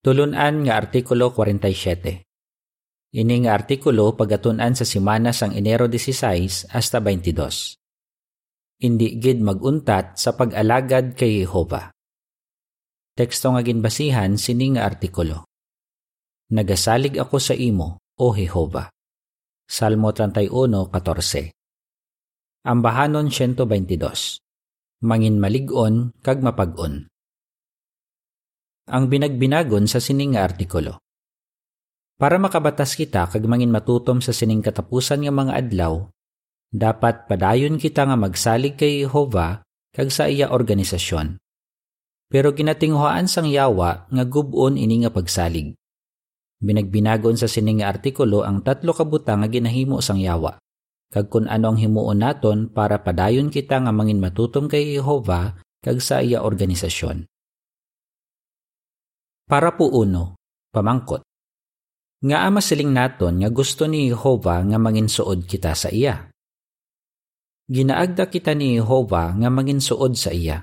Tulunan nga Artikulo 47. Ini nga artikulo pagatunan sa simana sang Enero 16 hasta 22. Indi gid maguntat sa pag-alagad kay Jehova. Teksto nga ginbasihan sini nga artikulo. Nagasalig ako sa imo, O Jehova. Salmo 31:14. Ambahanon 122. Mangin malig-on kag mapag-on. Ang binagbinagon sa sining nga artikulo. Para makabatas kita kag mangin matutom sa sining katapusan nga mga adlaw, dapat padayon kita nga magsalig kay Jehova kag sa iya organisasyon. Pero ginatinghuan sang yawa nga gubon ini nga pagsalig. Binagbinagon sa sining nga artikulo ang tatlo ka butang nga ginahimo sang yawa. Kag kun ano ang himuon naton para padayon kita nga mangin matutom kay Jehova kag sa iya organisasyon. Para po uno, pamangkot. Nga ama siling naton nga gusto ni Jehova nga manginsuod kita sa iya. Ginaagda kita ni Jehova nga manginsuod sa iya.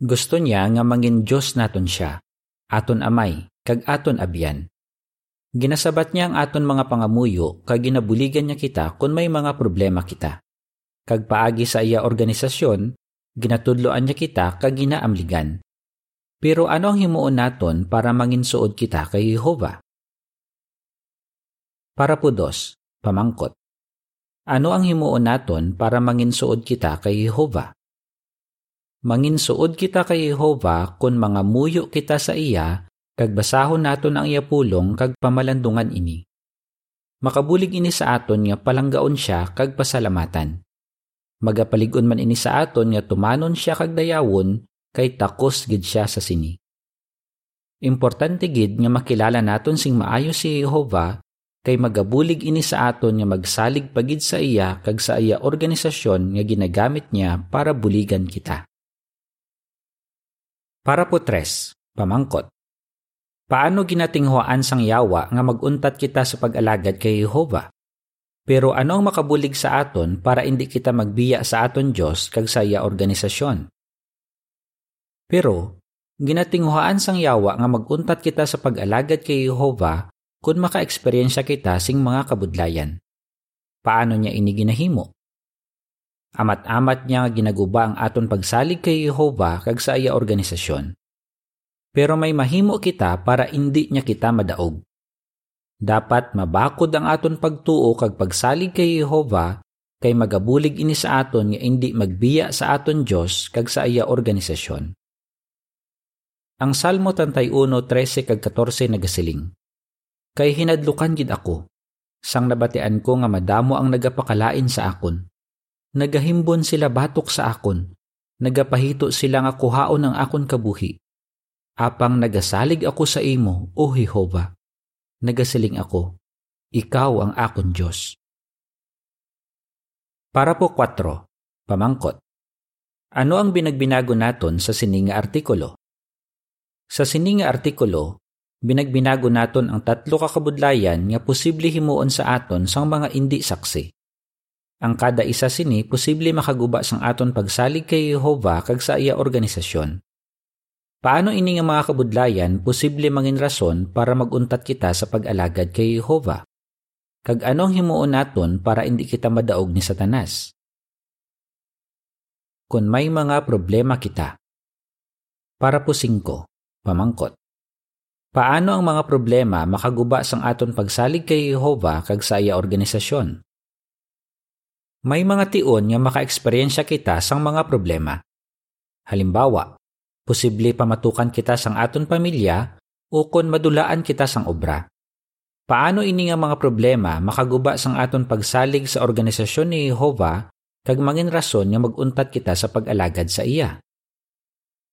Gusto niya nga mangin Diyos naton siya, aton amay, kag aton abyan. Ginasabat niya ang aton mga pangamuyo kag ginabuligan niya kita kung may mga problema kita. Kag paagi sa iya organisasyon, ginatudloan niya kita kag ginaamligan. Pero ano ang himuon naton para manginsuod kita kay Jehova? Para po dos, pamangkot. Ano ang himuon naton para manginsuod kita kay Jehova? Manginsuod kita kay Jehova kung mga muyo kita sa iya, kag basahon naton ang iya pulong kag pamalandungan ini. Makabulig ini sa aton nga palanggaon siya kag pasalamatan. Magapaligon man ini sa aton nga tumanon siya kag dayawon kay takos gid siya sa sini. Importante gid nga makilala naton sing maayo si Jehova kay magabulig ini sa aton nga magsalig pagid sa iya kag sa iya organisasyon nga ginagamit niya para buligan kita. Para po tres, pamangkot. Paano ginatinghuan sang yawa nga maguntat kita sa pag-alagad kay Jehova? Pero ano ang makabulig sa aton para hindi kita magbiya sa aton Diyos kag sa iya organisasyon? Pero, ginatinghuan sang yawa nga maguntat kita sa pag-alagad kay Jehova kung maka-eksperyensya kita sing mga kabudlayan. Paano niya ini ginahimo? Amat-amat niya nga ginaguba ang aton pagsalig kay Jehova kag sa iya organisasyon. Pero may mahimo kita para indi niya kita madaog. Dapat mabakod ang aton pagtuo kag pagsalig kay Jehova kay magabulig ini sa aton nga indi magbiya sa aton Dios kag sa iya organisasyon. Ang Salmo 31:13 kag 14 nagasiling. Kay hinadlukan gid ako. Sang nabatian ko nga madamo ang nagapakalain sa akon. Nagahimbon sila batok sa akon. Nagapahito sila nga kuhaon ang akon kabuhi. Apang nagasalig ako sa imo, O Jehova. Nagasiling ako, Ikaw ang akon Diyos. Para po 4. Pamangkot. Ano ang binagbinago naton sa sininga artikulo? Sa sininga artikulo, binagbinago naton ang tatlo kakabudlayan nga posible himuon sa aton sang mga indi saksi. Ang kada isa sini posible makaguba sang aton pagsalig kay Jehova kag sa iya organisasyon. Paano ini nga mga kabudlayan posible mangin rason para maguntat kita sa pag-alagad kay Jehova? Kag anong himuon naton para hindi kita madaog ni Satanas? Kung may mga problema kita. Para po singko, pamangkot. Paano ang mga problema makaguba sang aton pagsalig kay Jehova kag sa iya organisasyon? May mga tion nga makaeksperyensya kita sang mga problema. Halimbawa, posible pamatukan kita sang aton pamilya o kon madulaan kita sang obra. Paano ini nga mga problema makaguba sang aton pagsalig sa organisasyon ni Jehova kag mangin rason nga maguntat kita sa pag-alagad sa iya?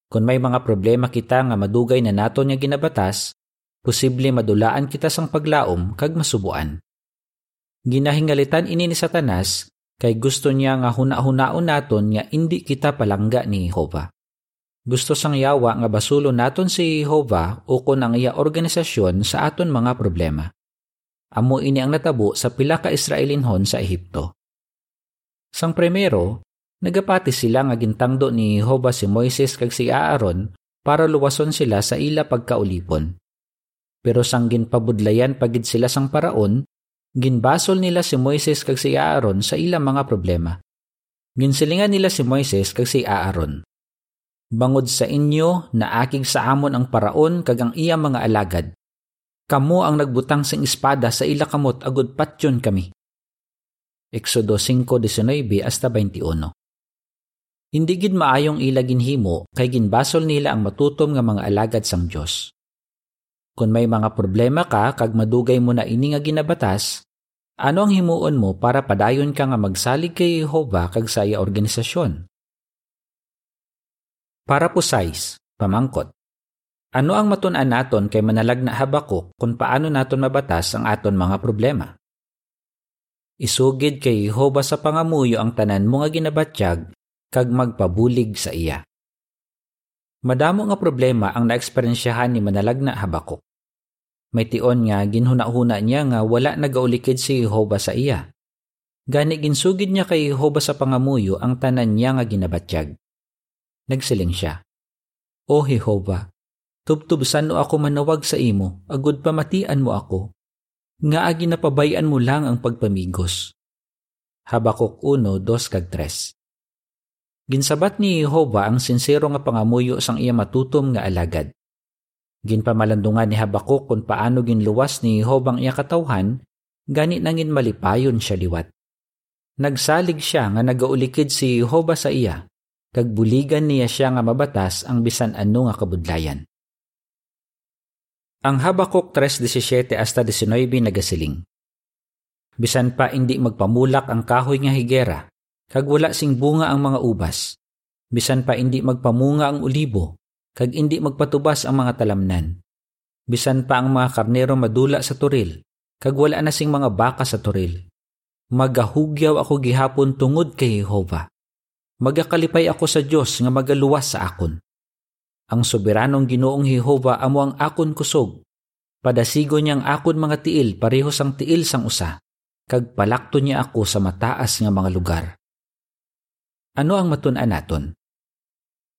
Kung may mga problema kita nga madugay na nato nga ginabatas, posible madulaan kita sang paglaom kag masubuan. Ginahingalitan ini ni Satanas kay gusto niya nga huna-hunaon naton nga indi kita palangga ni Jehova. Gusto sang yawa nga basulo naton si Jehova o kon ang iya organisasyon sa aton mga problema. Amo ini ang natabo sa pila ka Israelinhon sa Ehipto. Sang primero, Nagapati sila nga gintangdo ni Jehova si Moises kag si Aaron para luwason sila sa ila pagkaulipon. Pero sang ginpabudlayan pagid sila sang paraon, ginbasol nila si Moises kag si Aaron sa ilang mga problema. Ginsilingan nila si Moises kag si Aaron. Bangod sa inyo na akig sa amon ang paraon kag ang iya mga alagad. Kamo ang nagbutang sing espada sa ila kamot agud patyon kami. Exodo 5:19 hasta 21. Hindi gid maayong ila ginhimo kay ginbasol nila ang matutom nga mga alagad sang Dios. Kung may mga problema ka kag madugay mo na ini nga ginabatas, ano ang himuon mo para padayon ka nga magsalig kay Jehova kag sa iya organisasyon? Para po size, pamangkot. Ano ang matun-an naton kay manalag na habakok kung paano naton mabatas ang aton mga problema? Isugid kay Jehova sa pangamuyo ang tanan mo nga ginabatyag kag magpabulig sa iya. Madamo nga problema ang naeksperyensyahan ni manalag na habakok. May tion nga ginhuna-huna niya nga wala nagaulikid si Jehova sa iya. Gani ginsugid niya kay Jehova sa pangamuyo ang tanan niya nga ginabatyag. Nagsiling siya. O Jehova, tubtubsan o ako manawag sa imo, agud pamatian mo ako. Nga agi napabayan mo lang ang pagpamigos. Habakuk 1, 2 kag 3 Ginsabat ni Jehova ang sincero nga pangamuyo sang iya matutom nga alagad. Ginpamalandungan ni Habakuk kung paano ginluwas ni Hobang iya katawhan, gani nangin malipayon siya liwat. Nagsalig siya nga nagaulikid si Hoba sa iya, kag buligan niya siya nga mabatas ang bisan ano nga kabudlayan. Ang Habakuk 3.17 hasta 19 nagasiling. Bisan pa hindi magpamulak ang kahoy nga higera, kag wala sing bunga ang mga ubas. Bisan pa hindi magpamunga ang ulibo, kag indi magpatubas ang mga talamnan. Bisan pa ang mga karnero madula sa turil, kag wala na sing mga baka sa turil. Magahugyaw ako gihapon tungod kay Jehova. Magakalipay ako sa Dios nga magaluwas sa akon. Ang soberanong Ginoong Jehova amo ang akon kusog. Padasigo niyang akon mga tiil pareho sang tiil sang usa. Kag palakto niya ako sa mataas nga mga lugar. Ano ang matun-an naton?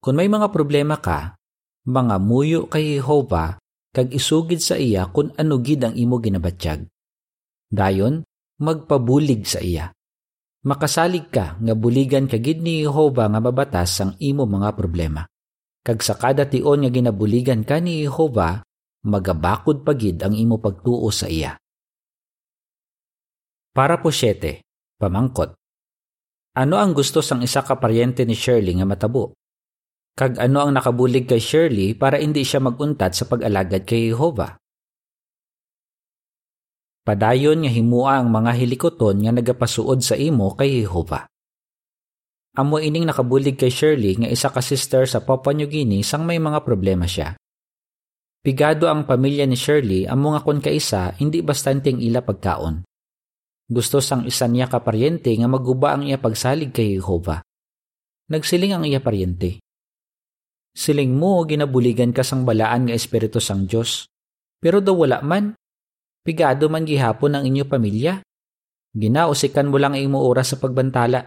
Kung may mga problema ka, mga muyo kay Jehova kag isugid sa iya kung ano gid ang imo ginabatyag. Dayon, magpabulig sa iya. Makasalig ka nga buligan kagid ni Jehova nga mabatas ang imo mga problema. Kag sa kada tion nga ginabuligan ka ni Jehova, magabakod pagid ang imo pagtuo sa iya. Para po siyete, pamangkot. Ano ang gusto sang isa ka paryente ni Shirley nga matabo? Kag ano ang nakabulig kay Shirley para hindi siya maguntat sa pag-alagad kay Jehova? Padayon nga himua ang mga hilikoton nga nagapasuod sa imo kay Jehova. Amo ining nakabulig kay Shirley nga isa ka sister sa Papua New Guinea sang may mga problema siya. Pigado ang pamilya ni Shirley amo nga kon kaisa hindi bastanting ila pagkaon. Gusto sang isa niya ka paryente nga maguba ang iya pagsalig kay Jehova. Nagsiling ang iya paryente. Siling mo ginabuligan ka sang balaan nga espiritu sang Dios. Pero daw wala man. Pigado man gihapon ang inyo pamilya. Ginausikan mo lang ang imo oras sa pagbantala.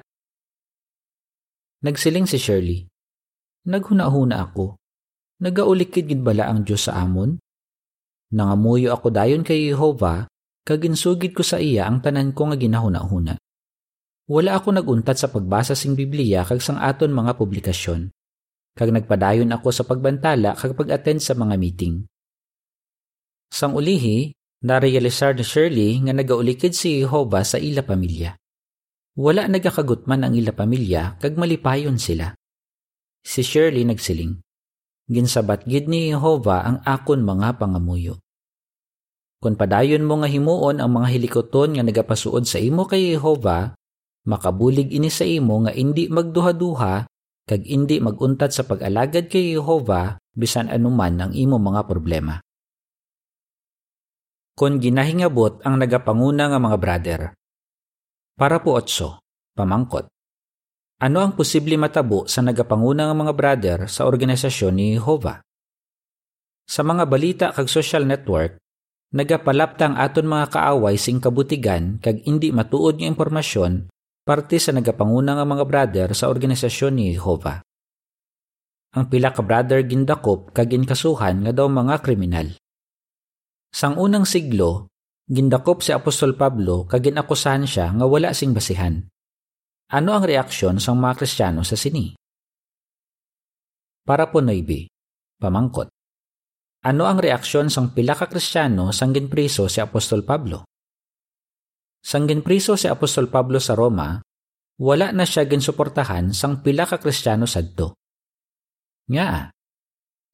Nagsiling si Shirley. Naghuna-huna ako. Nagaulikid gid bala ang Dios sa amon? Nangamuyo ako dayon kay Jehova kag ginsugid ko sa iya ang tanan ko nga ginahuna-huna. Wala ako naguntat sa pagbasa sing Biblia kag sang aton mga publikasyon kag nagpadayon ako sa pagbantala kag pag-attend sa mga meeting. Sang ulihi, narealisar ni Shirley nga nagaulikid si Jehova sa ila pamilya. Wala nagakagutman ang ila pamilya kag malipayon sila. Si Shirley nagsiling, Ginsabat gid ni Jehova ang akon mga pangamuyo. Kung padayon mo nga himuon ang mga hilikoton nga nagapasuod sa imo kay Jehova, makabulig ini sa imo nga indi magduha-duha kag indi maguntat sa pag-alagad kay Jehova bisan anuman ang imo mga problema. Kon ginahingabot ang nagapanguna nga mga brother. Para po otso, pamangkot. Ano ang posible matabo sa nagapanguna nga mga brother sa organisasyon ni Jehova? Sa mga balita kag social network, nagapalapta ang aton mga kaaway sing kabutigan kag indi matuod nga impormasyon parte sa nagapanguna nga mga brother sa organisasyon ni Jehovah. Ang pila ka brother gindakop kag kasuhan nga daw mga kriminal. Sang unang siglo, gindakop si Apostol Pablo kag ginakusahan siya nga wala sing basihan. Ano ang reaksyon sang mga Kristiyano sa sini? Para po Noibe, pamangkot. Ano ang reaksyon sang pila ka Kristiyano sang ginpriso si Apostol Pablo? Sang ginpriso si Apostol Pablo sa Roma, wala na siya ginsuportahan sang pila ka Kristiyano sadto. Nga,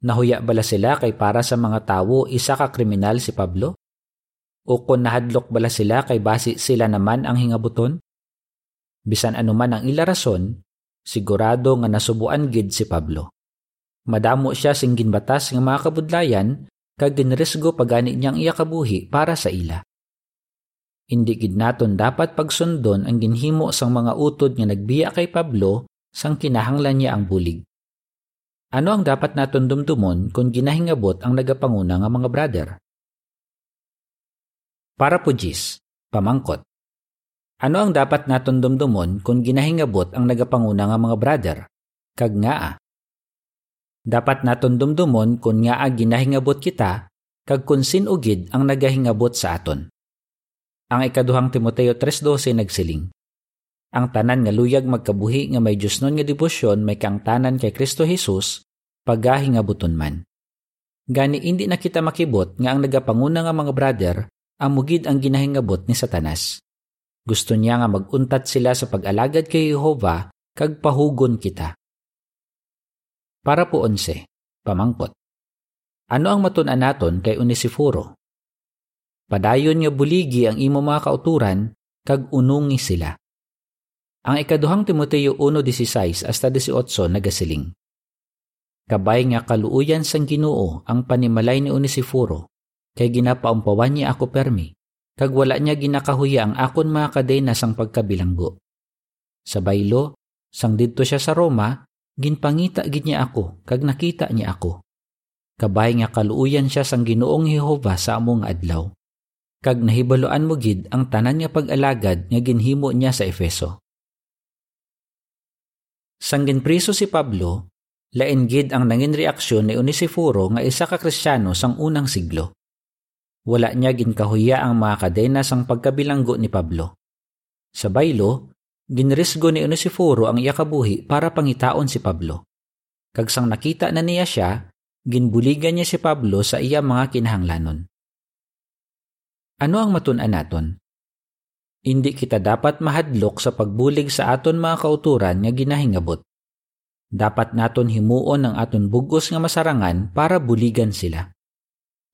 nahuya bala sila kay para sa mga tawo isa ka kriminal si Pablo? O kung nahadlok bala sila kay basi sila naman ang hingabuton? Bisan anuman ang ila rason, sigurado nga nasubuan gid si Pablo. Madamo siya sing ginbatas nga mga kabudlayan kag ginresgo pagani niyang iya kabuhi para sa ila. Hindi gid naton dapat pagsundon ang ginhimo sang mga utod nga nagbiya kay Pablo sang kinahanglan niya ang bulig. Ano ang dapat naton dumdumon kung ginahingabot ang nagapanguna nga mga brother? Para po Jis, pamangkot. Ano ang dapat naton dumdumon kung ginahingabot ang nagapanguna nga mga brother? Kag nga Dapat naton dumdumon kung nga ginahingabot kita kag kung sinugid ang nagahingabot sa aton. Ang ikaduhang Timoteo 3.12 nagsiling. Ang tanan nga luyag magkabuhi nga may Diyos nun nga debosyon may kang tanan kay Kristo Jesus, pagahingabuton man. Gani hindi na kita makibot nga ang nagapanguna nga mga brother ang mugid ang ginahingabot ni Satanas. Gusto niya nga maguntat sila sa pag-alagad kay Jehova kag pahugon kita. Para po onse, pamangkot. Ano ang matunan naton kay Onesiforo? Padayon nga buligi ang imo mga kauturan, kag unungi sila. Ang ikaduhang Timoteo 1.16 hasta 18 nagasiling. Kabay nga kaluuyan sang ginoo ang panimalay ni Onesiforo, kay ginapaumpawan niya ako permi, kag wala niya ginakahuya ang akon mga kadena sang pagkabilanggo. Sa baylo, sang didto siya sa Roma, ginpangita gid niya ako, kag nakita niya ako. Kabay nga kaluuyan siya sang ginoong Jehova sa among adlaw kag nahibaloan mo gid ang tanan nga pag-alagad nga ginhimo niya sa Efeso. Sang ginpriso si Pablo, lain gid ang nangin reaksyon ni Onesiforo nga isa ka Kristiyano sang unang siglo. Wala niya ginkahuya ang mga kadena sang pagkabilanggo ni Pablo. Sa baylo, ginrisgo ni Onesiforo ang iya kabuhi para pangitaon si Pablo. Kag sang nakita na niya siya, ginbuligan niya si Pablo sa iya mga kinahanglanon. Ano ang matunan naton? Hindi kita dapat mahadlok sa pagbulig sa aton mga kauturan nga ginahingabot. Dapat naton himuon ang aton bugos nga masarangan para buligan sila.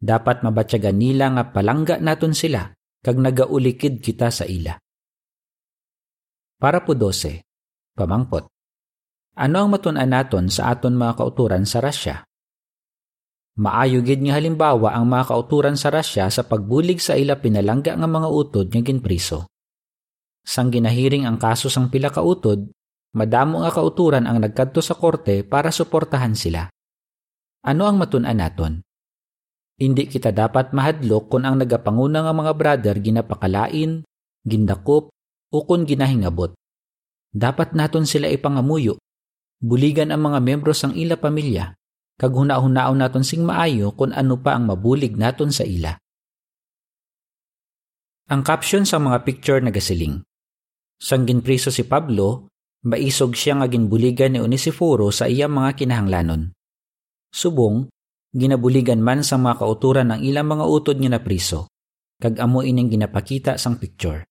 Dapat mabatyagan nila nga palangga naton sila kag nagaulikid kita sa ila. Para po 12. Pamangkot. Ano ang matunan naton sa aton mga kauturan sa Russia? Maayo gid nga halimbawa ang mga kauturan sa Russia sa pagbulig sa ila pinalangga nga mga utod nga ginpriso. Sang ginahiring ang kaso sang pila ka utod, madamo nga kauturan ang nagkadto sa korte para suportahan sila. Ano ang matun-an naton? Hindi kita dapat mahadlok kung ang nagapanguna nga mga brother ginapakalain, gindakop, o kung ginahingabot. Dapat naton sila ipangamuyo. Buligan ang mga membro sang ila pamilya kag huna-hunaon naton sing maayo kung ano pa ang mabulig naton sa ila. Ang caption sa mga picture nagasiling. Sang ginpriso si Pablo, maisog siya nga ginbuligan ni Onesiforo sa iya mga kinahanglanon. Subong, ginabuligan man sa mga kauturan ng ilang mga utod nga napriso, kag amo ining ginapakita sang picture.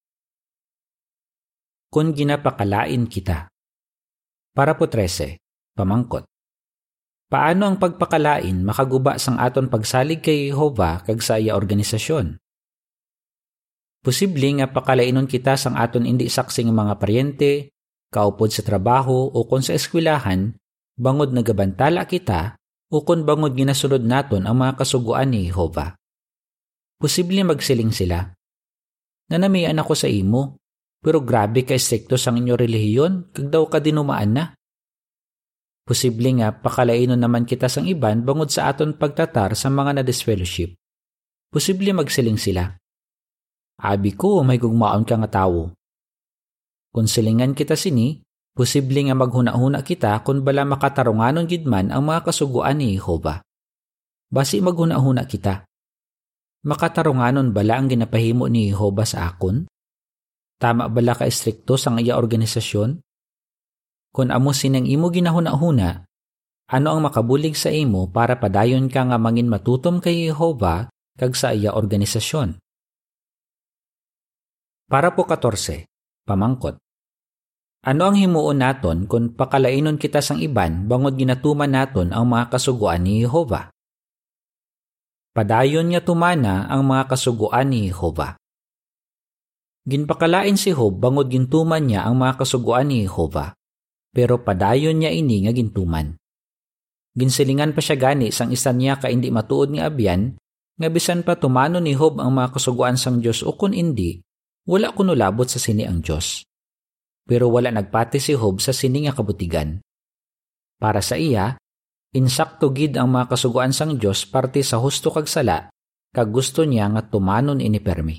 Kung ginapakalain kita. Para po 13, pamangkot. Paano ang pagpakalain makaguba sang aton pagsalig kay Jehova kag sa iya organisasyon? Posible nga pakalainon kita sang aton indi saksing mga paryente, kaupod sa trabaho o kon sa eskwelahan, bangod nagabantala kita o kon bangod ginasunod naton ang mga kasuguan ni Jehova. Posible magsiling sila. Nanamian ako sa imo, pero grabe ka strikto sang inyo relihiyon, kag daw ka dinumaan na. Posible nga pakalainon naman kita sang iban bangod sa aton pagtatar sa mga na-disfellowship. Posible magsiling sila. Abi ko, may gugmaon ka nga tawo. Kung silingan kita sini, posible nga maghuna-huna kita kung bala makatarunganon gid man ang mga kasuguan ni Jehova. Basi maghuna-huna kita. Makatarunganon bala ang ginapahimo ni Jehova sa akon? Tama bala ka estrikto sa iya organisasyon? Kung amo sinang imo ginahuna-huna, ano ang makabulig sa imo para padayon ka nga mangin matutom kay Jehova kag sa iya organisasyon? Para po 14, pamangkot. Ano ang himuon naton kung pakalainon kita sang iban bangod ginatuman naton ang mga kasuguan ni Jehova? Padayon nga tumana ang mga kasuguan ni Jehova. Ginpakalain si Job bangod gintuman niya ang mga kasuguan ni Jehova, pero padayon niya ini nga gintuman. Ginsilingan pa siya gani sang isa niya ka hindi matuod nga abyan, nga bisan pa tumano ni Job ang mga kasuguan sang Dios o kun hindi, wala kuno labot sa sini ang Dios. Pero wala nagpati si Job sa sini nga kabutigan. Para sa iya, Insakto gid ang mga kasuguan sang Dios parte sa husto kag sala, kag gusto niya nga tumanon ini permi.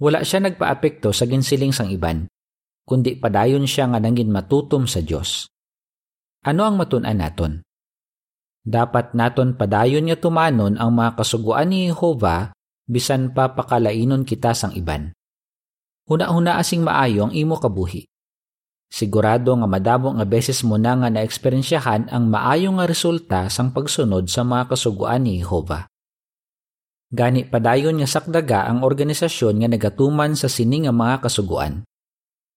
Wala siya nagpaapekto sa ginsiling sang iban, kundi padayon siya nga nangin matutom sa Dios. Ano ang matun-an naton? Dapat naton padayon nga tumanon ang mga kasuguan ni Jehova bisan pa pakalainon kita sang iban. Huna-huna asing maayo ang imo kabuhi. Sigurado nga madamo nga beses mo na nga naeksperyensyahan ang maayo nga resulta sang pagsunod sa mga kasuguan ni Jehova. Gani padayon nga sakdaga ang organisasyon nga nagatuman sa sini nga mga kasuguan.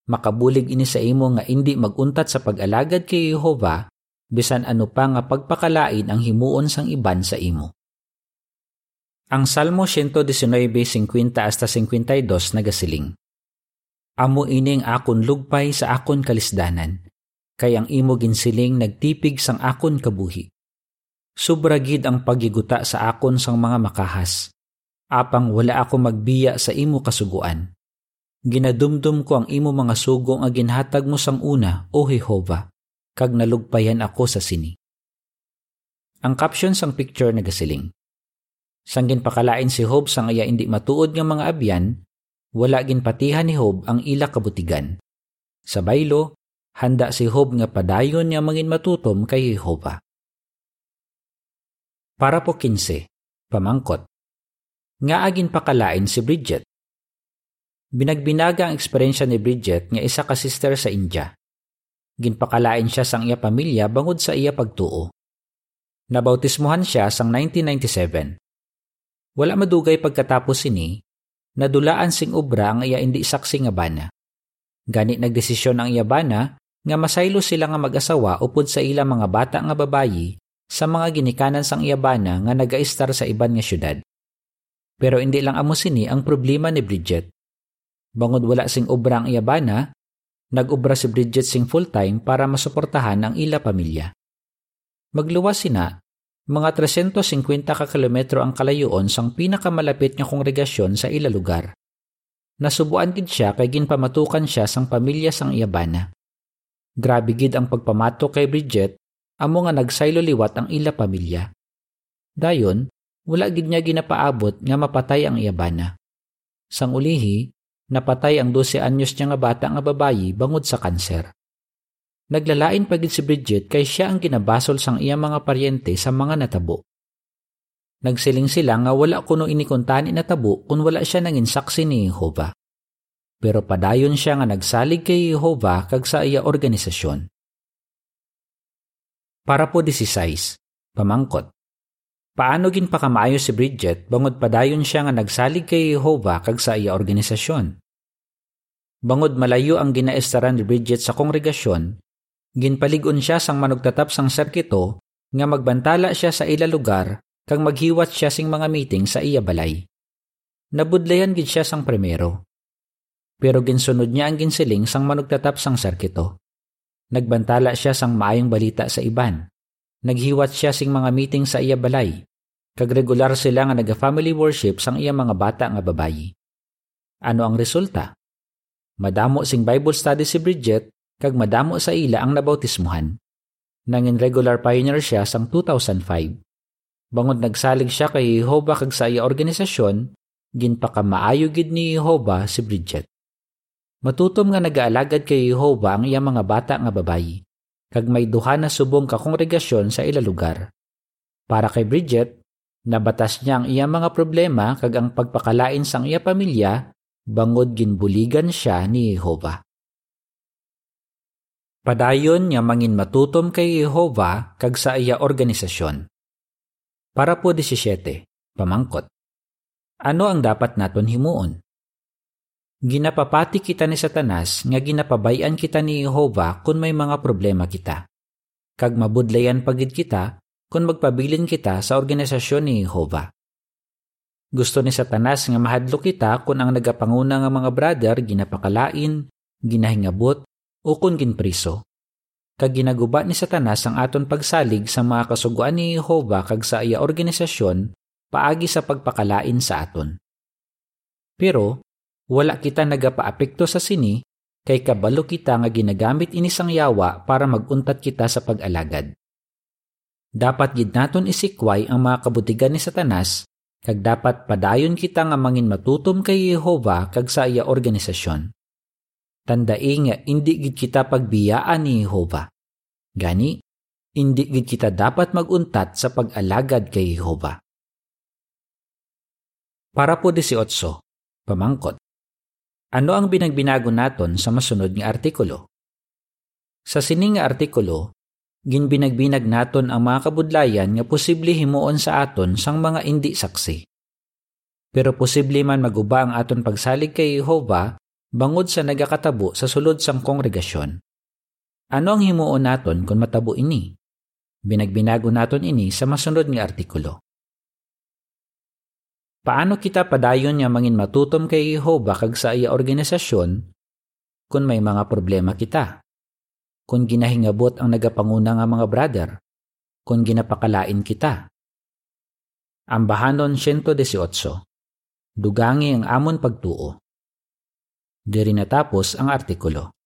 Makabulig ini sa imo nga indi maguntat sa pag-alagad kay Jehova bisan ano pa nga pagpakalain ang himuon sang iban sa imo. Ang Salmo 119:50 hasta 52 nagasiling. Amo ining akon lugpay sa akon kalisdanan, kay ang imo ginsiling nagtipig sang akon kabuhi. Subragid ang pagiguta sa akon sang mga makahas, apang wala ako magbiya sa imo kasuguan. Ginadumdum ko ang imo mga sugo nga ginhatag mo sang una, O Jehova, kag nalugpayan ako sa sini. Ang caption sang picture nagasiling. Sang ginpakalain si Job sang iya indi matuod nga mga abyan, wala ginpatihan ni Hob ang ila kabutigan. Sa baylo, handa si Hob nga padayon niya mangin matutom kay Jehova. Para po 15, pamangkot. Nga agin pakalain si Bridget. Binagbinaga ang eksperyensya ni Bridget nga isa ka sister sa India. Ginpakalain siya sang iya pamilya bangod sa iya pagtuo. Nabautismuhan siya sang 1997. Wala madugay pagkatapos ini, nadulaan sing obra ang iya indi saksi nga bana. Gani nagdesisyon ang iya bana nga masaylo sila nga mag-asawa upod sa ila mga bata nga babayi sa mga ginikanan sang iya bana nga nagaistar sa iban nga syudad. Pero hindi lang amo sini ang problema ni Bridget. Bangod wala sing obra ang iya bana, nag-obra si Bridget sing full-time para masuportahan ang ila pamilya. Magluwas sina mga 350 ka kilometro ang kalayuon sang pinakamalapit nga kongregasyon sa ila lugar. Nasubuan gid siya kay ginpamatukan siya sang pamilya sang iyabana. Grabe gid ang pagpamato kay Bridget, amo nga nagsaylo liwat ang ila pamilya. Dayon, wala gid niya ginapaabot nga mapatay ang iyabana. Sang ulihi, napatay ang 12 anyos niya nga bata nga babayi bangod sa kanser. Naglalain pagid si Bridget kay siya ang ginabasol sang iya mga paryente sa mga natabo. Nagsiling sila nga wala kuno inikuntani na tabo kung wala siya nangin saksi ni Jehova. Pero padayon siya nga nagsalig kay Jehova kag sa iya organisasyon. Para po 16, pamangkot. Paano gin pakamayo si Bridget bangod padayon siya nga nagsalig kay Jehova kag sa iya organisasyon? Bangod malayo ang ginaestaran ni Bridget sa kongregasyon, Ginpaligon siya sang manugtatap sang serkito nga magbantala siya sa ila lugar kang maghiwat siya sing mga meeting sa iya balay. Nabudlayan gid siya sang primero. Pero ginsunod niya ang ginsiling sang manugtatap sang serkito. Nagbantala siya sang maayong balita sa iban. Naghiwat siya sing mga meeting sa iya balay. Kag regular sila nga naga-family worship sang iya mga bata nga babayi. Ano ang resulta? Madamo sing Bible study si Bridget kag madamo sa ila ang nabautismuhan. Nangin regular pioneer siya sang 2005. Bangod nagsalig siya kay Jehova kag sa iya organisasyon, ginpakamaayo gid ni Jehova si Bridget. Matutom nga nagaalagad kay Jehova ang iya mga bata nga babayi, kag may duha na subong ka kongregasyon sa ila lugar. Para kay Bridget, Nabatas niya ang iya mga problema kag ang pagpakalain sang iya pamilya bangod ginbuligan siya ni Jehova. Padayon niya mangin matutom kay Jehova kag sa iya organisasyon. Para po 17, pamangkot. Ano ang dapat naton himuon? Ginapapati kita ni Satanas nga ginapabayan kita ni Jehova kung may mga problema kita. Kag mabudlayan pagid kita kung magpabilin kita sa organisasyon ni Jehova. Gusto ni Satanas nga mahadlo kita kung ang nagapanguna nga mga brother ginapakalain, ginahingabot, o kung ginpriso. Kag ginaguba ni Satanas ang aton pagsalig sa mga kasuguan ni Jehova kag sa iya organisasyon paagi sa pagpakalain sa aton. Pero wala kita nagapaapekto sa sini kay kabalo kita nga ginagamit inisang yawa para maguntat kita sa pag-alagad. Dapat gid naton isikway ang mga kabutigan ni Satanas kag dapat padayon kita nga mangin matutom kay Jehova kag sa iya organisasyon. Tandai nga indi gid kita pagbiyaan ni Jehova. Gani, indi gid kita dapat maguntat sa pag-alagad kay Jehova. Para po 18, pamangkot. Ano ang binagbinago naton sa masunod nga artikulo? Sa sining nga artikulo, ginbinagbinag naton ang mga kabudlayan nga posible himuon sa aton sang mga indi saksi. Pero posible man maguba ang aton pagsalig kay Jehova bangod sa nagakatabo sa sulod sang kongregasyon. Ano ang himuon naton kung matabo ini? Binagbinago naton ini sa masunod nga artikulo. Paano kita padayon nga mangin matutom kay Jehova kag sa iya organisasyon kung may mga problema kita? Kung ginahingabot ang nagapanguna nga mga brother? Kung ginapakalain kita? Ambahanon 118. Dugangi ang amon pagtuo. Diri natapos ang artikulo.